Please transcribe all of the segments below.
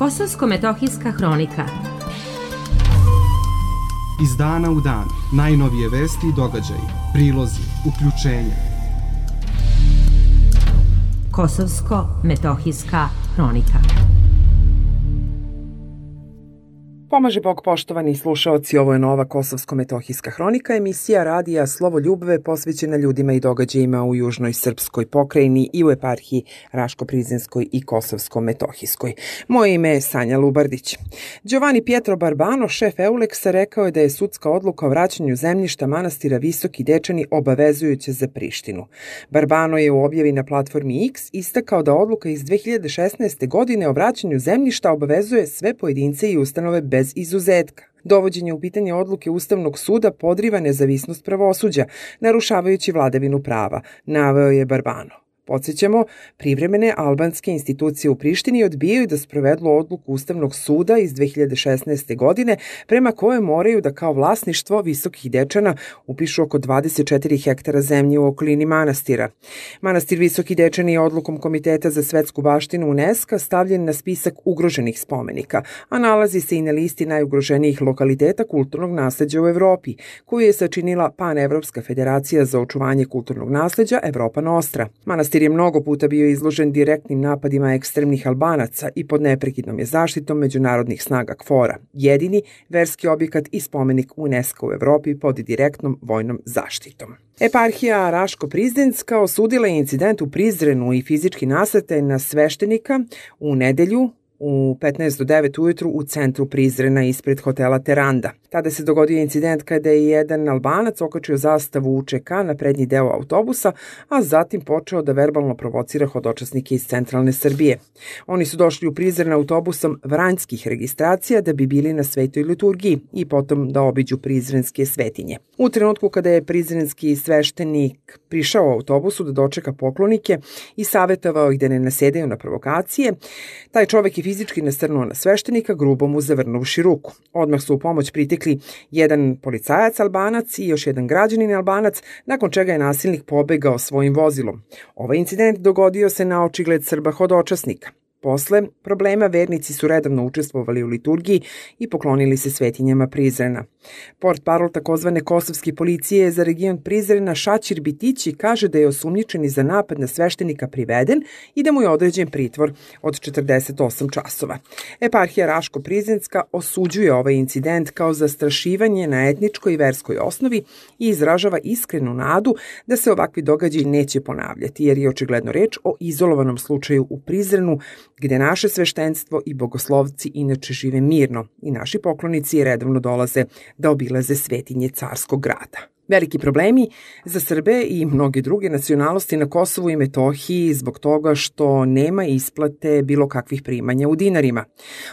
Kosovsko-metohijska hronika Iz dana u dan, najnovije vesti i događaji, prilozi, uključenja. Kosovsko-metohijska hronika Pomaže Bog poštovani slušaoci, ovo je nova Kosovsko-metohijska hronika, emisija radija Slovo ljubve posvećena ljudima i događajima u južnoj srpskoj pokrajini i u eparhiji Raško-Prizinskoj i Kosovsko-metohijskoj. Moje ime je Sanja Lubardić. Giovanni Pietro Barbano, šef Euleksa, rekao je da je sudska odluka o vraćanju zemljišta manastira Visoki Dečani obavezujuća za Prištinu. Barbano je u objavi na platformi X istakao da odluka iz 2016. godine o vraćanju zemljišta obavezuje sve pojedince i ustanove bez bez izuzetka. Dovođenje u pitanje odluke Ustavnog suda podriva nezavisnost pravosuđa, narušavajući vladavinu prava, naveo je Barbano. Podsećamo, privremene albanske institucije u Prištini odbijaju da sprovedu odluku Ustavnog suda iz 2016. godine prema kojoj moraju da kao vlasništvo visokih dečana upišu oko 24 hektara zemlje u okolini manastira. Manastir Visoki dečani je odlukom Komiteta za svetsku baštinu UNESCO stavljen na spisak ugroženih spomenika, a nalazi se i na listi najugroženijih lokaliteta kulturnog nasleđa u Evropi, koju je sačinila Panevropska federacija za očuvanje kulturnog nasleđa Evropa Nostra. Manastir Manastir je mnogo puta bio izložen direktnim napadima ekstremnih albanaca i pod neprekidnom je zaštitom međunarodnih snaga KFOR-a, jedini verski objekat i spomenik UNESCO u Evropi pod direktnom vojnom zaštitom. Eparhija Raško-Prizdenska osudila je incident u Prizrenu i fizički nasrtaj na sveštenika u nedelju u 15 do 9 ujutru u centru Prizrena ispred hotela Teranda. Tada se dogodio incident kada je jedan albanac okačio zastavu UČK na prednji deo autobusa, a zatim počeo da verbalno provocira hodočasnike iz centralne Srbije. Oni su došli u Prizren autobusom vranjskih registracija da bi bili na svetoj liturgiji i potom da obiđu prizrenske svetinje. U trenutku kada je prizrenski sveštenik prišao u autobusu da dočeka poklonike i savetovao ih da ne nasedaju na provokacije, taj čovek je fizički nasrnuo na sveštenika, grubo mu zavrnuši ruku. Odmah su u pomoć pritekli jedan policajac albanac i još jedan građanin albanac, nakon čega je nasilnik pobegao svojim vozilom. Ovaj incident dogodio se na očigled Srba hodočasnika. Posle problema vernici su redovno učestvovali u liturgiji i poklonili se svetinjama Prizrena. Port parol takozvane kosovske policije za region Prizrena Šačir Bitići kaže da je osumnjičeni za napad na sveštenika priveden i da mu je određen pritvor od 48 časova. Eparhija Raško-Prizrenska osuđuje ovaj incident kao zastrašivanje na etničkoj i verskoj osnovi i izražava iskrenu nadu da se ovakvi događaji neće ponavljati, jer je očigledno reč o izolovanom slučaju u Prizrenu gde naše sveštenstvo i bogoslovci inače žive mirno i naši poklonici redovno dolaze da obilaze svetinje carskog grada. Veliki problemi za Srbe i mnoge druge nacionalnosti na Kosovu i Metohiji zbog toga što nema isplate bilo kakvih primanja u dinarima.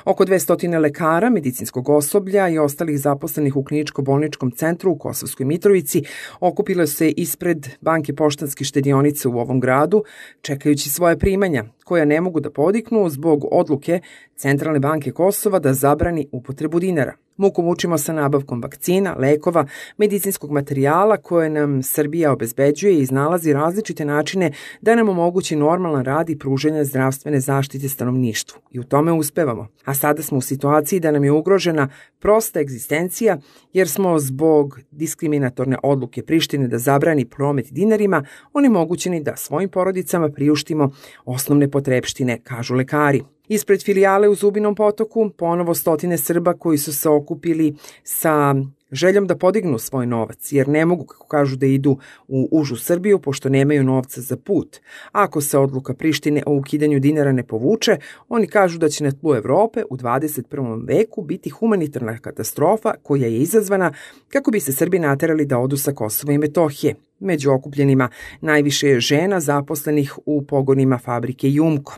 Oko 200 lekara, medicinskog osoblja i ostalih zaposlenih u kliničko-bolničkom centru u Kosovskoj Mitrovici okupile se ispred banke poštanske štedionice u ovom gradu, čekajući svoje primanja, koja ne mogu da podiknu zbog odluke Centralne banke Kosova da zabrani upotrebu dinara. Muku mučimo sa nabavkom vakcina, lekova, medicinskog materijala koje nam Srbija obezbeđuje i iznalazi različite načine da nam omogući normalan rad i pruženje zdravstvene zaštite stanovništvu. I u tome uspevamo. A sada smo u situaciji da nam je ugrožena prosta egzistencija jer smo zbog diskriminatorne odluke Prištine da zabrani promet dinarima onemogućeni da svojim porodicama priuštimo osnovne potrebštine, kažu lekari. Ispred filijale u Zubinom potoku ponovo stotine Srba koji su se okupili sa željom da podignu svoj novac, jer ne mogu, kako kažu, da idu u užu Srbiju, pošto nemaju novca za put. Ako se odluka Prištine o ukidanju dinara ne povuče, oni kažu da će na tlu Evrope u 21. veku biti humanitarna katastrofa koja je izazvana kako bi se Srbi naterali da odu sa Kosova i Metohije. Među okupljenima najviše je žena zaposlenih u pogonima fabrike Jumko.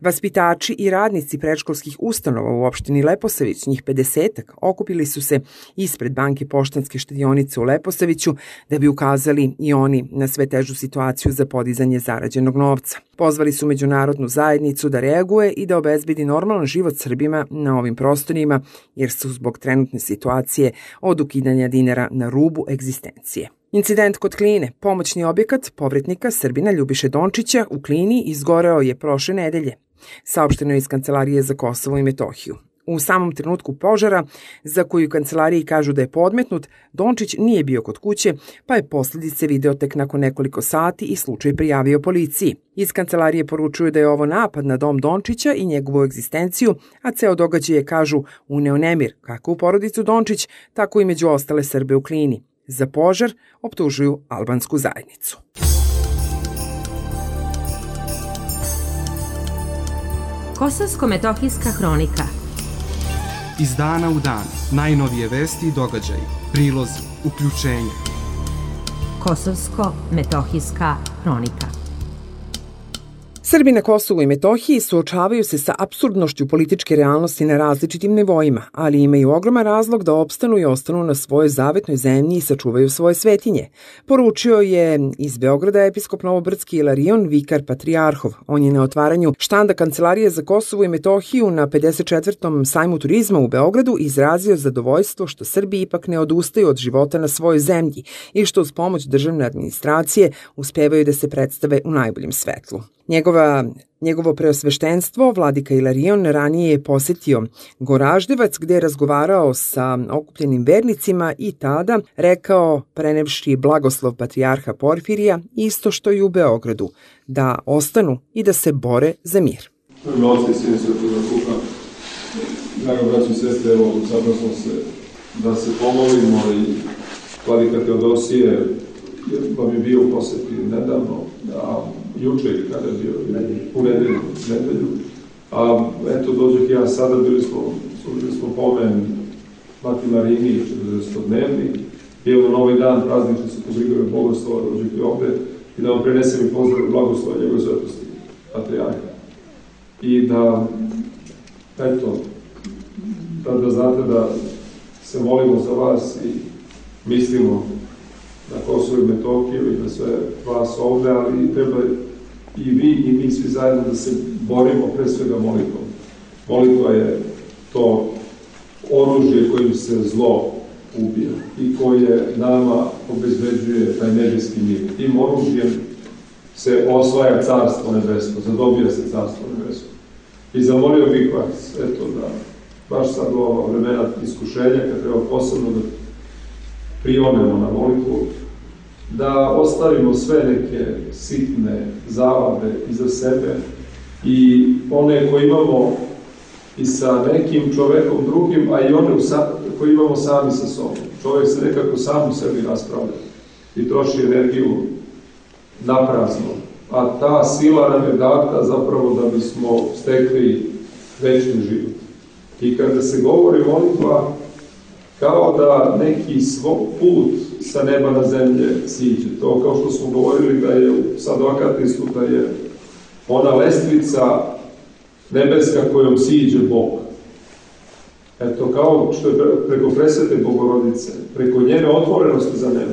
Vaspitači i radnici predškolskih ustanova u opštini Leposavić, njih 50 okupili su se ispred banke poštanske štedionice u Leposaviću da bi ukazali i oni na sve težu situaciju za podizanje zarađenog novca. Pozvali su međunarodnu zajednicu da reaguje i da obezbedi normalan život Srbima na ovim prostorima, jer su zbog trenutne situacije od ukidanja dinara na rubu egzistencije. Incident kod Kline, pomoćni objekat povretnika Srbina Ljubiše Dončića u Klini izgoreo je prošle nedelje. saopšteno je iz Kancelarije za Kosovo i Metohiju. U samom trenutku požara, za koju kancelariji kažu da je podmetnut, Dončić nije bio kod kuće, pa je posledice video tek nakon nekoliko sati i slučaj prijavio policiji. Iz kancelarije poručuju da je ovo napad na dom Dončića i njegovu egzistenciju, a ceo događaj je, kažu, uneo nemir, kako u porodicu Dončić, tako i među ostale Srbe u klini. Za požar optužuju albansku zajednicu. Kosovsko-metohijska hronika – Iz dana u dan, najnovije vesti i događaji, prilozi, uključenja. Kosovsko-metohijska hronika. Srbi na Kosovu i Metohiji suočavaju se sa absurdnošću političke realnosti na različitim nivoima, ali imaju ogroman razlog da opstanu i ostanu na svojoj zavetnoj zemlji i sačuvaju svoje svetinje. Poručio je iz Beograda episkop Novobrdski Ilarion Vikar Patrijarhov. On je na otvaranju štanda Kancelarije za Kosovo i Metohiju na 54. sajmu turizma u Beogradu izrazio zadovoljstvo što Srbi ipak ne odustaju od života na svojoj zemlji i što uz pomoć državne administracije uspevaju da se predstave u najboljem svetlu. Njegova, njegovo preosveštenstvo, vladika Ilarion, ranije je posetio Goraždevac gde je razgovarao sa okupljenim vernicima i tada rekao, prenevši blagoslov patrijarha Porfirija, isto što i u Beogradu, da ostanu i da se bore za mir. Novci sine Svetoga Duha, draga braći i sestre, evo, sada smo se da se pomolimo i vladika Teodosije vam je bio u poseti nedavno, da juče kada je bio u nedelju, nedelju. A eto, dođeh ja sada, bili smo, služili smo pomen Mati Marini, 40-dnevni, i evo na ovaj dan prazniče se pobrigove Bogoslova, dođeh i ovde, i da vam prenesem i pozdrav blagoslova njegove svetosti, Patrijarha. I da, eto, da, da znate da se molimo za vas i mislimo na Kosovo i Metokiju i na sve vas ovde, ali treba i vi i mi svi zajedno da se borimo pre svega molitvom. Molitva je to oružje kojim se zlo ubija i koje nama obezbeđuje taj nebeski mir. Tim oružjem se osvaja carstvo nebesko, zadobija se carstvo nebesko. I zamolio bih vas, eto da, baš sad u ova vremena iskušenja, kad treba posebno da prionemo na molitvu, da ostavimo sve neke sitne zavade iza sebe i one koje imamo i sa nekim čovekom drugim, a i one koje imamo sami sa sobom. Čovek se nekako sam u sebi raspravlja i troši energiju naprazno. A ta sila nam je data zapravo da bismo stekli večni život. I kada se govori molitva, kao da neki svoj put sa neba na zemlje siđe. To kao što smo govorili da je u sadokatistu da je ona lestvica nebeska kojom siđe Bog. Eto, kao što je preko presvete Bogorodice, preko njene otvorenosti za nebo,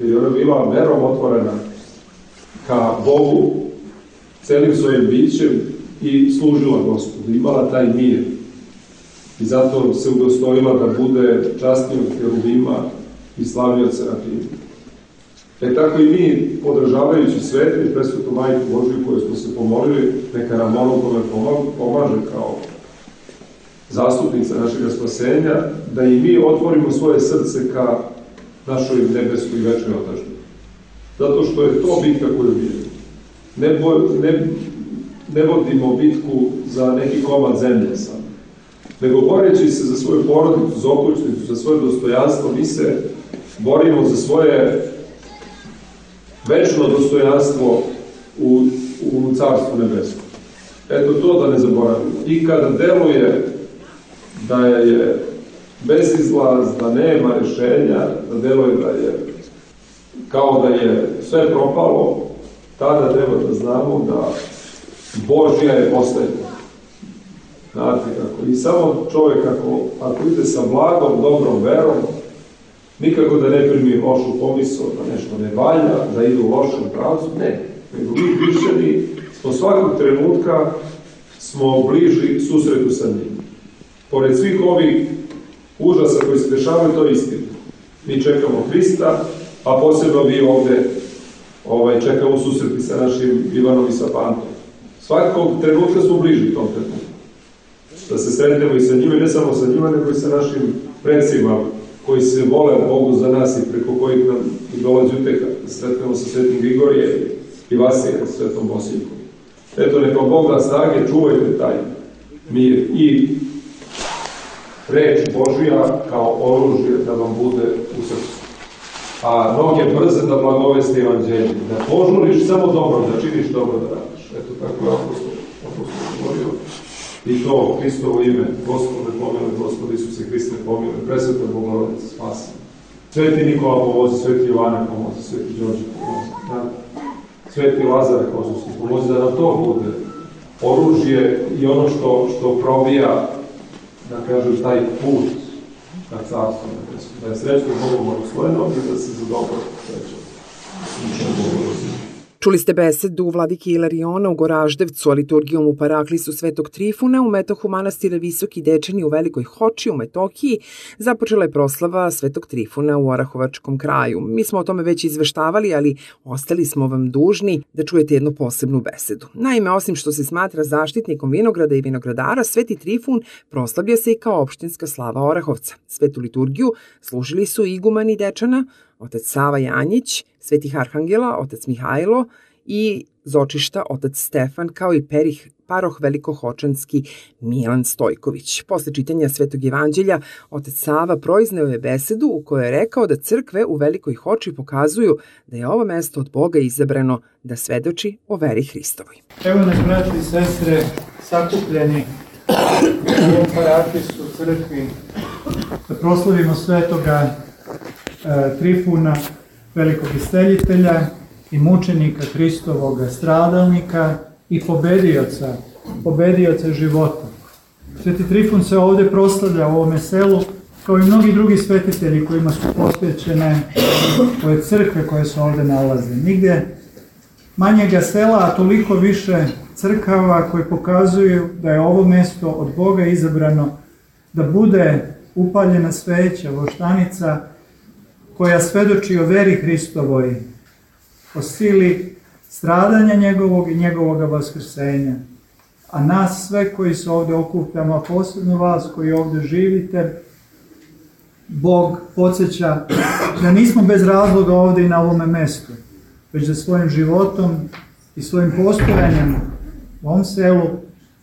jer je ona bila verom otvorena ka Bogu, celim svojim bićem i služila Gospodu, imala taj mir. I zato se udostojila da bude častnija od herubima i slavio Serafima. E tako i mi, podržavajući svetu i presvetu majku Božiju koju smo se pomolili, neka nam ono kome pomaže kao zastupnica našeg spasenja, da i mi otvorimo svoje srce ka našoj nebeskoj večnoj otažbi. Zato što je to bitka koju bije. Ne, bo, ne, ne vodimo bitku za neki komad zemlje sam, nego boreći se za svoju porodicu, za okućnicu, za svoje dostojanstvo, mi se borimo za svoje večno dostojanstvo u, u Carstvu nebesko. Eto to da ne zaboravimo. I kada deluje da je bezizlaz, da nema rešenja, da deluje da je kao da je sve propalo, tada treba da znamo da Božja je poslednja. Znate kako. I samo čovjek ako, ako ide sa blagom, dobrom verom, Nikako da ne primi lošu pomisao, da nešto ne valja, da ide u lošem pravcu, ne. Nego mi hrišćani smo svakog trenutka smo bliži susretu sa njim. Pored svih ovih užasa koji se dešavaju, to je istina. Mi čekamo Hrista, a posebno vi ovde ovaj, čekamo susreti sa našim Ivanom i sa Pantom. Svakog trenutka smo bliži tom trenutku. Da se sretnemo i sa njima, ne samo sa njima, nego i sa našim predsima koji se vole Bogu za nas i preko kojih nam i dolazi uteha. Da sretnemo sa Svetim Grigorije i Vasije, sa Svetom Bosiljkom. Eto, neka Bog da snage, čuvajte taj mir i reč Božija kao oružje da vam bude u srcu. A noge brze da blagoveste evanđelje, da požuriš samo dobro, da činiš dobro da radiš. Eto tako je apostol, apostol govorio. I to Hristovo ime, Gospode pomile, Gospode Isuse Hriste pomile, presveta Bogorodice spasi. Sveti Nikola pomozi, Sveti Jovane pomozi, Sveti Đorđe pomozi. Da? Sveti Lazare Kozovski pomozi da nam to bude oružje i ono što, što probija, da kažem, taj put carstvu nebesku. Da je srećno Bogu blagosloveno i da se za dobro srećemo. Čuli ste besedu vladike Ilariona u Goraždevcu, a liturgijom u Paraklisu Svetog Trifuna u metohu manastira Visoki Dečani u Velikoj Hoči u Metohiji započela je proslava Svetog Trifuna u Orahovačkom kraju. Mi smo o tome već izveštavali, ali ostali smo vam dužni da čujete jednu posebnu besedu. Naime, osim što se smatra zaštitnikom vinograda i vinogradara, Sveti Trifun proslavlja se i kao opštinska slava Orahovca. Svetu liturgiju služili su igumani Dečana, otac Sava Janjić, svetih arhangela, otac Mihajlo i zočišta otac Stefan, kao i perih paroh velikohočanski Milan Stojković. Posle čitanja Svetog evanđelja, otac Sava proizneo je besedu u kojoj je rekao da crkve u Velikoj Hoči pokazuju da je ovo mesto od Boga izabrano da svedoči o veri Hristovoj. Evo nas, braći i sestre, sakupljeni u ovom parakisu crkvi, da proslavimo svetoga Trifuna, velikog isteljitelja i mučenika Hristovog stradalnika i pobedioca, pobedioca života. Sveti Trifun se ovde proslavlja u ovome selu kao i mnogi drugi svetitelji kojima su posvećene ove crkve koje se ovde nalaze. Nigde manjega sela, a toliko više crkava koje pokazuju da je ovo mesto od Boga izabrano da bude upaljena sveća, voštanica, koja svedoči o veri Hristovoj, o sili stradanja njegovog i njegovog vaskrsenja. A nas sve koji se ovde okupljamo, a posebno vas koji ovde živite, Bog podsjeća da nismo bez razloga ovde i na ovome mestu, već da svojim životom i svojim postojanjem u ovom selu,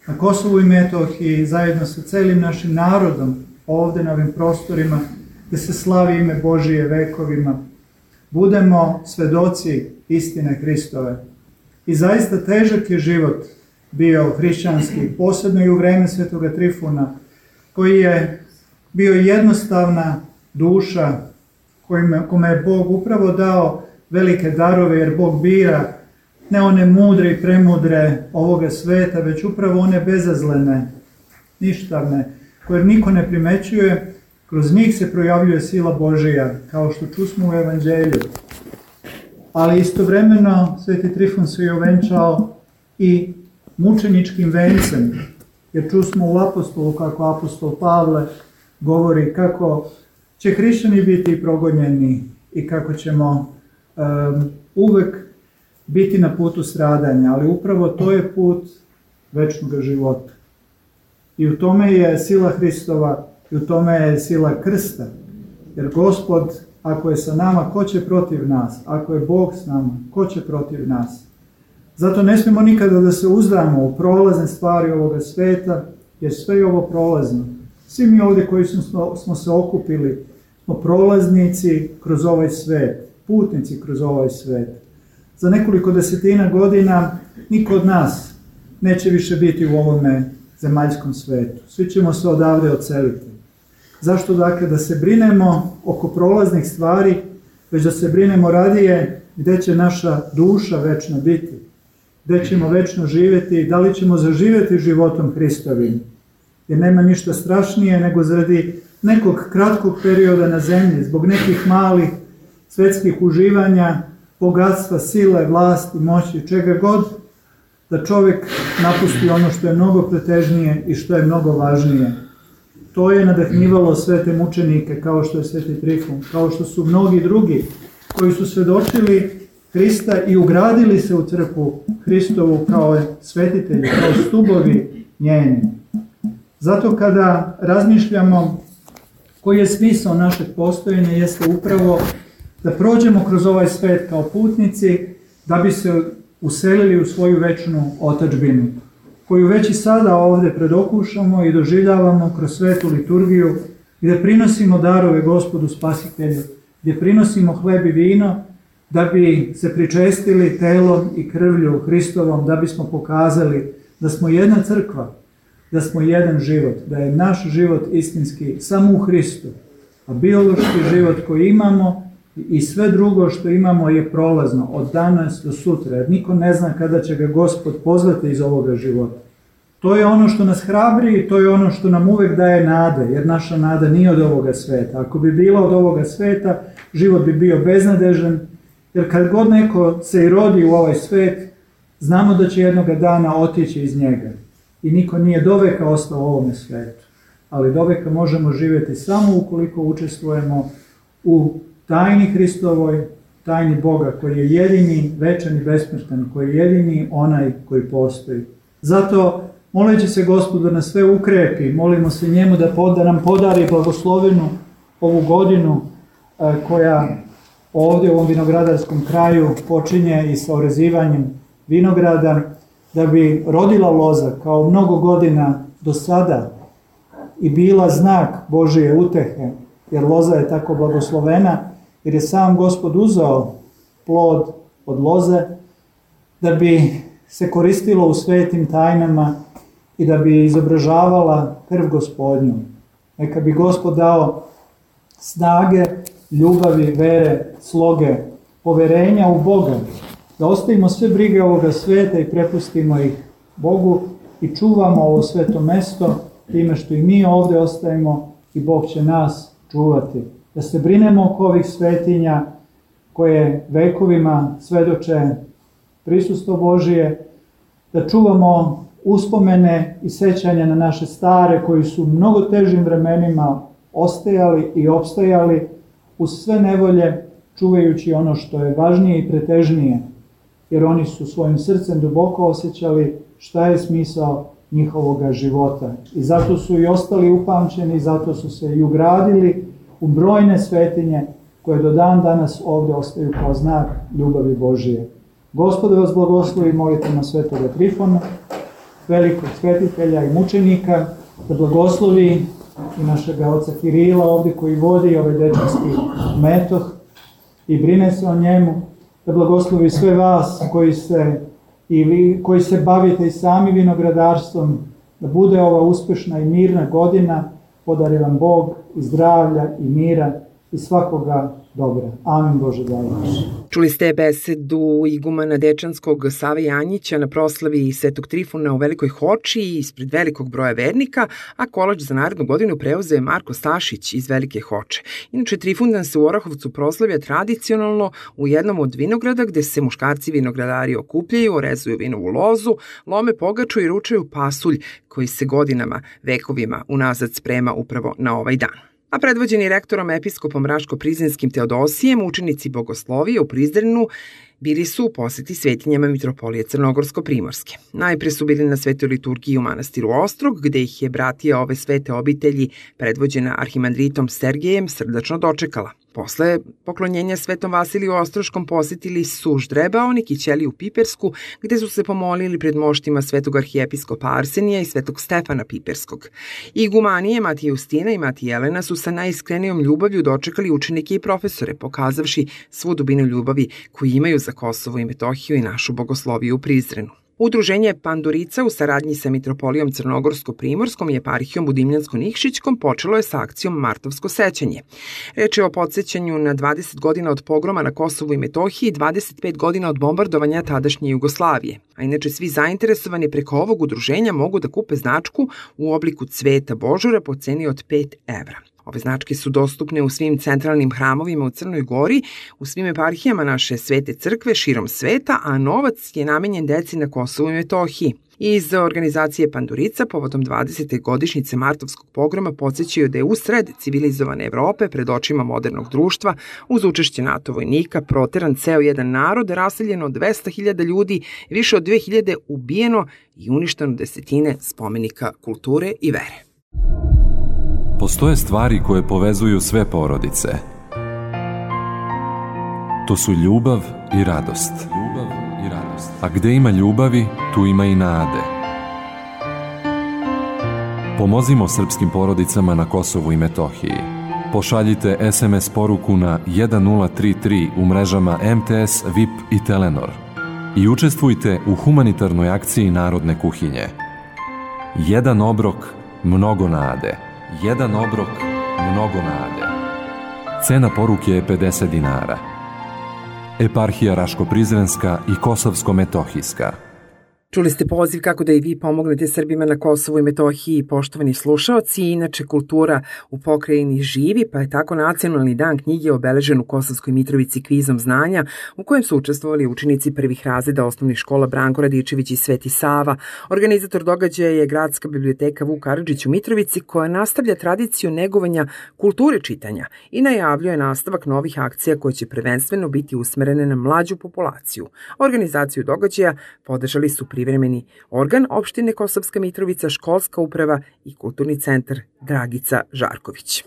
na Kosovu i Metohiji, zajedno sa celim našim narodom, ovde na ovim prostorima, da se slavi ime Božije vekovima, budemo svedoci istine Hristove. I zaista težak je život bio hrišćanski, posebno i u vreme Svetoga Trifuna, koji je bio jednostavna duša kojima, kome je Bog upravo dao velike darove, jer Bog bira ne one mudre i premudre ovoga sveta, već upravo one bezazlene, ništavne, koje niko ne primećuje, kroz njih se projavljuje sila Božija, kao što čusmo u Evanđelju. Ali istovremeno Sveti Trifon se je ovenčao i mučeničkim vencem, jer čusmo u apostolu kako apostol Pavle govori kako će hrišćani biti progonjeni i kako ćemo um, uvek biti na putu stradanja, ali upravo to je put večnog života. I u tome je sila Hristova i u tome je sila krsta. Jer gospod, ako je sa nama, ko će protiv nas? Ako je Bog s nama, ko će protiv nas? Zato ne smemo nikada da se uzdamo u prolazne stvari ovoga sveta, jer sve je ovo prolazno. Svi mi ovde koji smo, smo se okupili, smo prolaznici kroz ovaj svet, putnici kroz ovaj svet. Za nekoliko desetina godina niko od nas neće više biti u ovome zemaljskom svetu. Svi ćemo se odavde oceliti. Zašto dakle da se brinemo oko prolaznih stvari, već da se brinemo radije gde će naša duša večno biti, gde ćemo večno živjeti, da li ćemo zaživjeti životom Hristovim. Jer nema ništa strašnije nego zaradi nekog kratkog perioda na zemlji, zbog nekih malih svetskih uživanja, bogatstva, sile, vlasti, moći, čega god, da čovjek napusti ono što je mnogo pretežnije i što je mnogo važnije. To je nadahnivalo sve te mučenike, kao što je Sveti Trifun, kao što su mnogi drugi koji su svedočili Hrista i ugradili se u crkvu Hristovu kao svetitelji, kao stubovi njeni. Zato kada razmišljamo koji je smisao našeg postojenja jeste upravo da prođemo kroz ovaj svet kao putnici da bi se uselili u svoju večnu otačbinu, koju već i sada ovde predokušamo i doživljavamo kroz svetu liturgiju, gde prinosimo darove gospodu spasitelju, gde prinosimo hleb i vino, da bi se pričestili telom i krvlju Hristovom, da bismo pokazali da smo jedna crkva, da smo jedan život, da je naš život istinski samo u Hristu, a biološki život koji imamo i sve drugo što imamo je prolazno od danas do sutra, jer niko ne zna kada će ga Gospod pozvati iz ovoga života. To je ono što nas hrabri i to je ono što nam uvek daje nade, jer naša nada nije od ovoga sveta. Ako bi bila od ovoga sveta, život bi bio beznadežan, jer kad god neko se i rodi u ovaj svet, znamo da će jednoga dana otići iz njega. I niko nije doveka ostao u ovome svetu. Ali doveka možemo živjeti samo ukoliko učestvujemo u tajni Hristovoj, tajni Boga koji je jedini, večan i besmrtan, koji je jedini onaj koji postoji. Zato moleći se gospodu da nas sve ukrepi, molimo se njemu da, pod, da nam podari blagoslovenu ovu godinu e, koja ovdje u ovom vinogradarskom kraju počinje i sa orezivanjem vinograda, da bi rodila loza kao mnogo godina do sada i bila znak Božije utehe, jer loza je tako blagoslovena, jer je sam gospod uzao plod od loze da bi se koristilo u svetim tajnama i da bi izobražavala krv gospodnju. Neka bi gospod dao snage, ljubavi, vere, sloge, poverenja u Boga, da ostavimo sve brige ovoga sveta i prepustimo ih Bogu i čuvamo ovo sveto mesto time što i mi ovde ostajemo i Bog će nas čuvati da se brinemo oko ovih svetinja koje vekovima svedoče prisustvo Božije, da čuvamo uspomene i sećanja na naše stare koji su mnogo težim vremenima ostajali i opstajali uz sve nevolje čuvajući ono što je važnije i pretežnije, jer oni su svojim srcem duboko osjećali šta je smisao njihovoga života. I zato su i ostali upamćeni, zato su se i ugradili u brojne svetinje koje do dan danas ovde ostaju kao znak ljubavi Božije. Gospode vas blagoslovi, molite na svetoga Trifona, velikog svetitelja i mučenika, da blagoslovi i našeg oca Kirila ovde koji vodi ovaj dečanski metoh i brine se o njemu, da blagoslovi sve vas koji se i vi koji se bavite i sami vinogradarstvom, da bude ova uspešna i mirna godina, podari vam Bog zdravlja i mira i svakoga dobra. Amin Bože daj. Čuli ste besedu igumana Dečanskog Save Janjića na proslavi Svetog Trifuna u Velikoj Hoči ispred velikog broja vernika, a kolač za narednu godinu preuze Marko Stašić iz Velike Hoče. Inače, Trifundan se u Orahovcu proslavlja tradicionalno u jednom od vinograda gde se muškarci vinogradari okupljaju, orezuju vinovu lozu, lome pogaču i ručaju pasulj koji se godinama, vekovima unazad sprema upravo na ovaj dan a predvođeni rektorom episkopom Raško-Prizinskim Teodosijem, učenici bogoslovije u Prizrenu bili su u poseti svetinjama Mitropolije Crnogorsko-Primorske. Najpre su bili na svetoj liturgiji u manastiru Ostrog, gde ih je bratija ove svete obitelji, predvođena arhimandritom Sergejem, srdačno dočekala. Posle poklonjenja Svetom Vasiliju Ostroškom posetili su Ždrebaonik i Ćeliju Pipersku, gde su se pomolili pred moštima Svetog arhijepiskopa Arsenija i Svetog Stefana Piperskog. Igumanije Matija Justina i Matija Jelena su sa najiskrenijom ljubavlju dočekali učenike i profesore, pokazavši svu dubinu ljubavi koju imaju za Kosovo i Metohiju i našu bogosloviju u Prizrenu. Udruženje Pandurica u saradnji sa Mitropolijom Crnogorsko-Primorskom i eparhijom Budimljansko-Nikšićkom počelo je sa akcijom Martovsko sećanje. Reč je o podsjećanju na 20 godina od pogroma na Kosovu i Metohiji i 25 godina od bombardovanja tadašnje Jugoslavije. A inače svi zainteresovani preko ovog udruženja mogu da kupe značku u obliku cveta Božura po ceni od 5 evra. Ove značke su dostupne u svim centralnim hramovima u Crnoj Gori, u svim eparhijama naše svete crkve širom sveta, a novac je namenjen deci na Kosovu i Metohiji. Iz organizacije Pandurica povodom 20. godišnjice martovskog pogroma podsjećaju da je usred civilizovane Evrope pred očima modernog društva uz učešće NATO vojnika proteran ceo jedan narod, raseljeno 200.000 ljudi, više od 2000 ubijeno i uništeno desetine spomenika kulture i vere. Postoje stvari koje povezuju sve porodice. To su ljubav i radost. Ljubav i radost. A gde ima ljubavi, tu ima i nade. Pomozimo srpskim porodicama na Kosovu i Metohiji. Pošaljite SMS poruku na 1033 u mrežama MTS, VIP i Telenor i učestvujte u humanitarnoj akciji Narodne kuhinje. Jedan obrok, mnogo nade. Jedan obrok, mnogo nade. Cena poruke je 50 dinara. Eparhija Raško-Prizrenska i Kosovsko-Metohijska. Čuli ste poziv kako da i vi pomognete Srbima na Kosovu i Metohiji, poštovani slušaoci. Inače, kultura u pokrajini živi, pa je tako Nacionalni dan knjige obeležen u Kosovskoj Mitrovici kvizom znanja, u kojem su učestvovali učenici prvih razreda osnovnih škola Branko Radičević i Sveti Sava. Organizator događaja je Gradska biblioteka Vuk Karadžić u Mitrovici, koja nastavlja tradiciju negovanja kulture čitanja i najavljuje nastavak novih akcija koje će prvenstveno biti usmerene na mlađu populaciju. Organizaciju događaja podržali su pri privremeni organ opštine Kosovska Mitrovica, školska uprava i kulturni centar Dragica Žarković.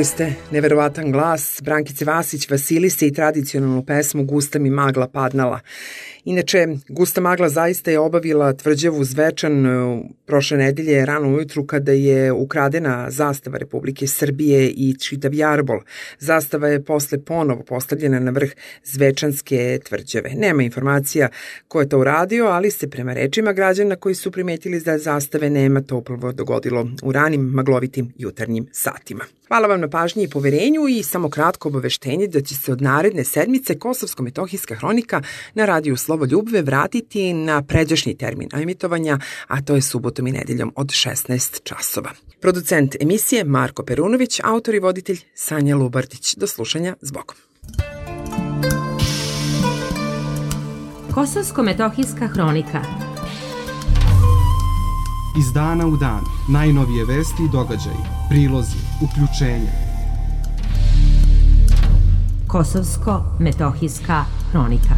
Čuli ste neverovatan glas Brankice Vasić, Vasilise i tradicionalnu pesmu Gusta mi magla padnala. Inače, Gusta Magla zaista je obavila tvrđavu Zvečan e, prošle nedelje rano ujutru kada je ukradena zastava Republike Srbije i čitav jarbol. Zastava je posle ponovo postavljena na vrh Zvečanske tvrđave. Nema informacija ko je to uradio, ali se prema rečima građana koji su primetili da zastave nema to upravo dogodilo u ranim maglovitim jutarnjim satima. Hvala vam na pažnji i poverenju i samo kratko obaveštenje da će se od naredne sedmice Kosovsko-Metohijska hronika na radiju Slovo Ljubve vratiti na pređašnji termin emitovanja, a to je subotom i nedeljom od 16 časova. Producent emisije Marko Perunović, autor i voditelj Sanja Lubartić. Do slušanja, zbogom. Kosovsko-metohijska hronika Iz dana u dan, najnovije vesti i događaji, prilozi, uključenja. Kosovsko-metohijska hronika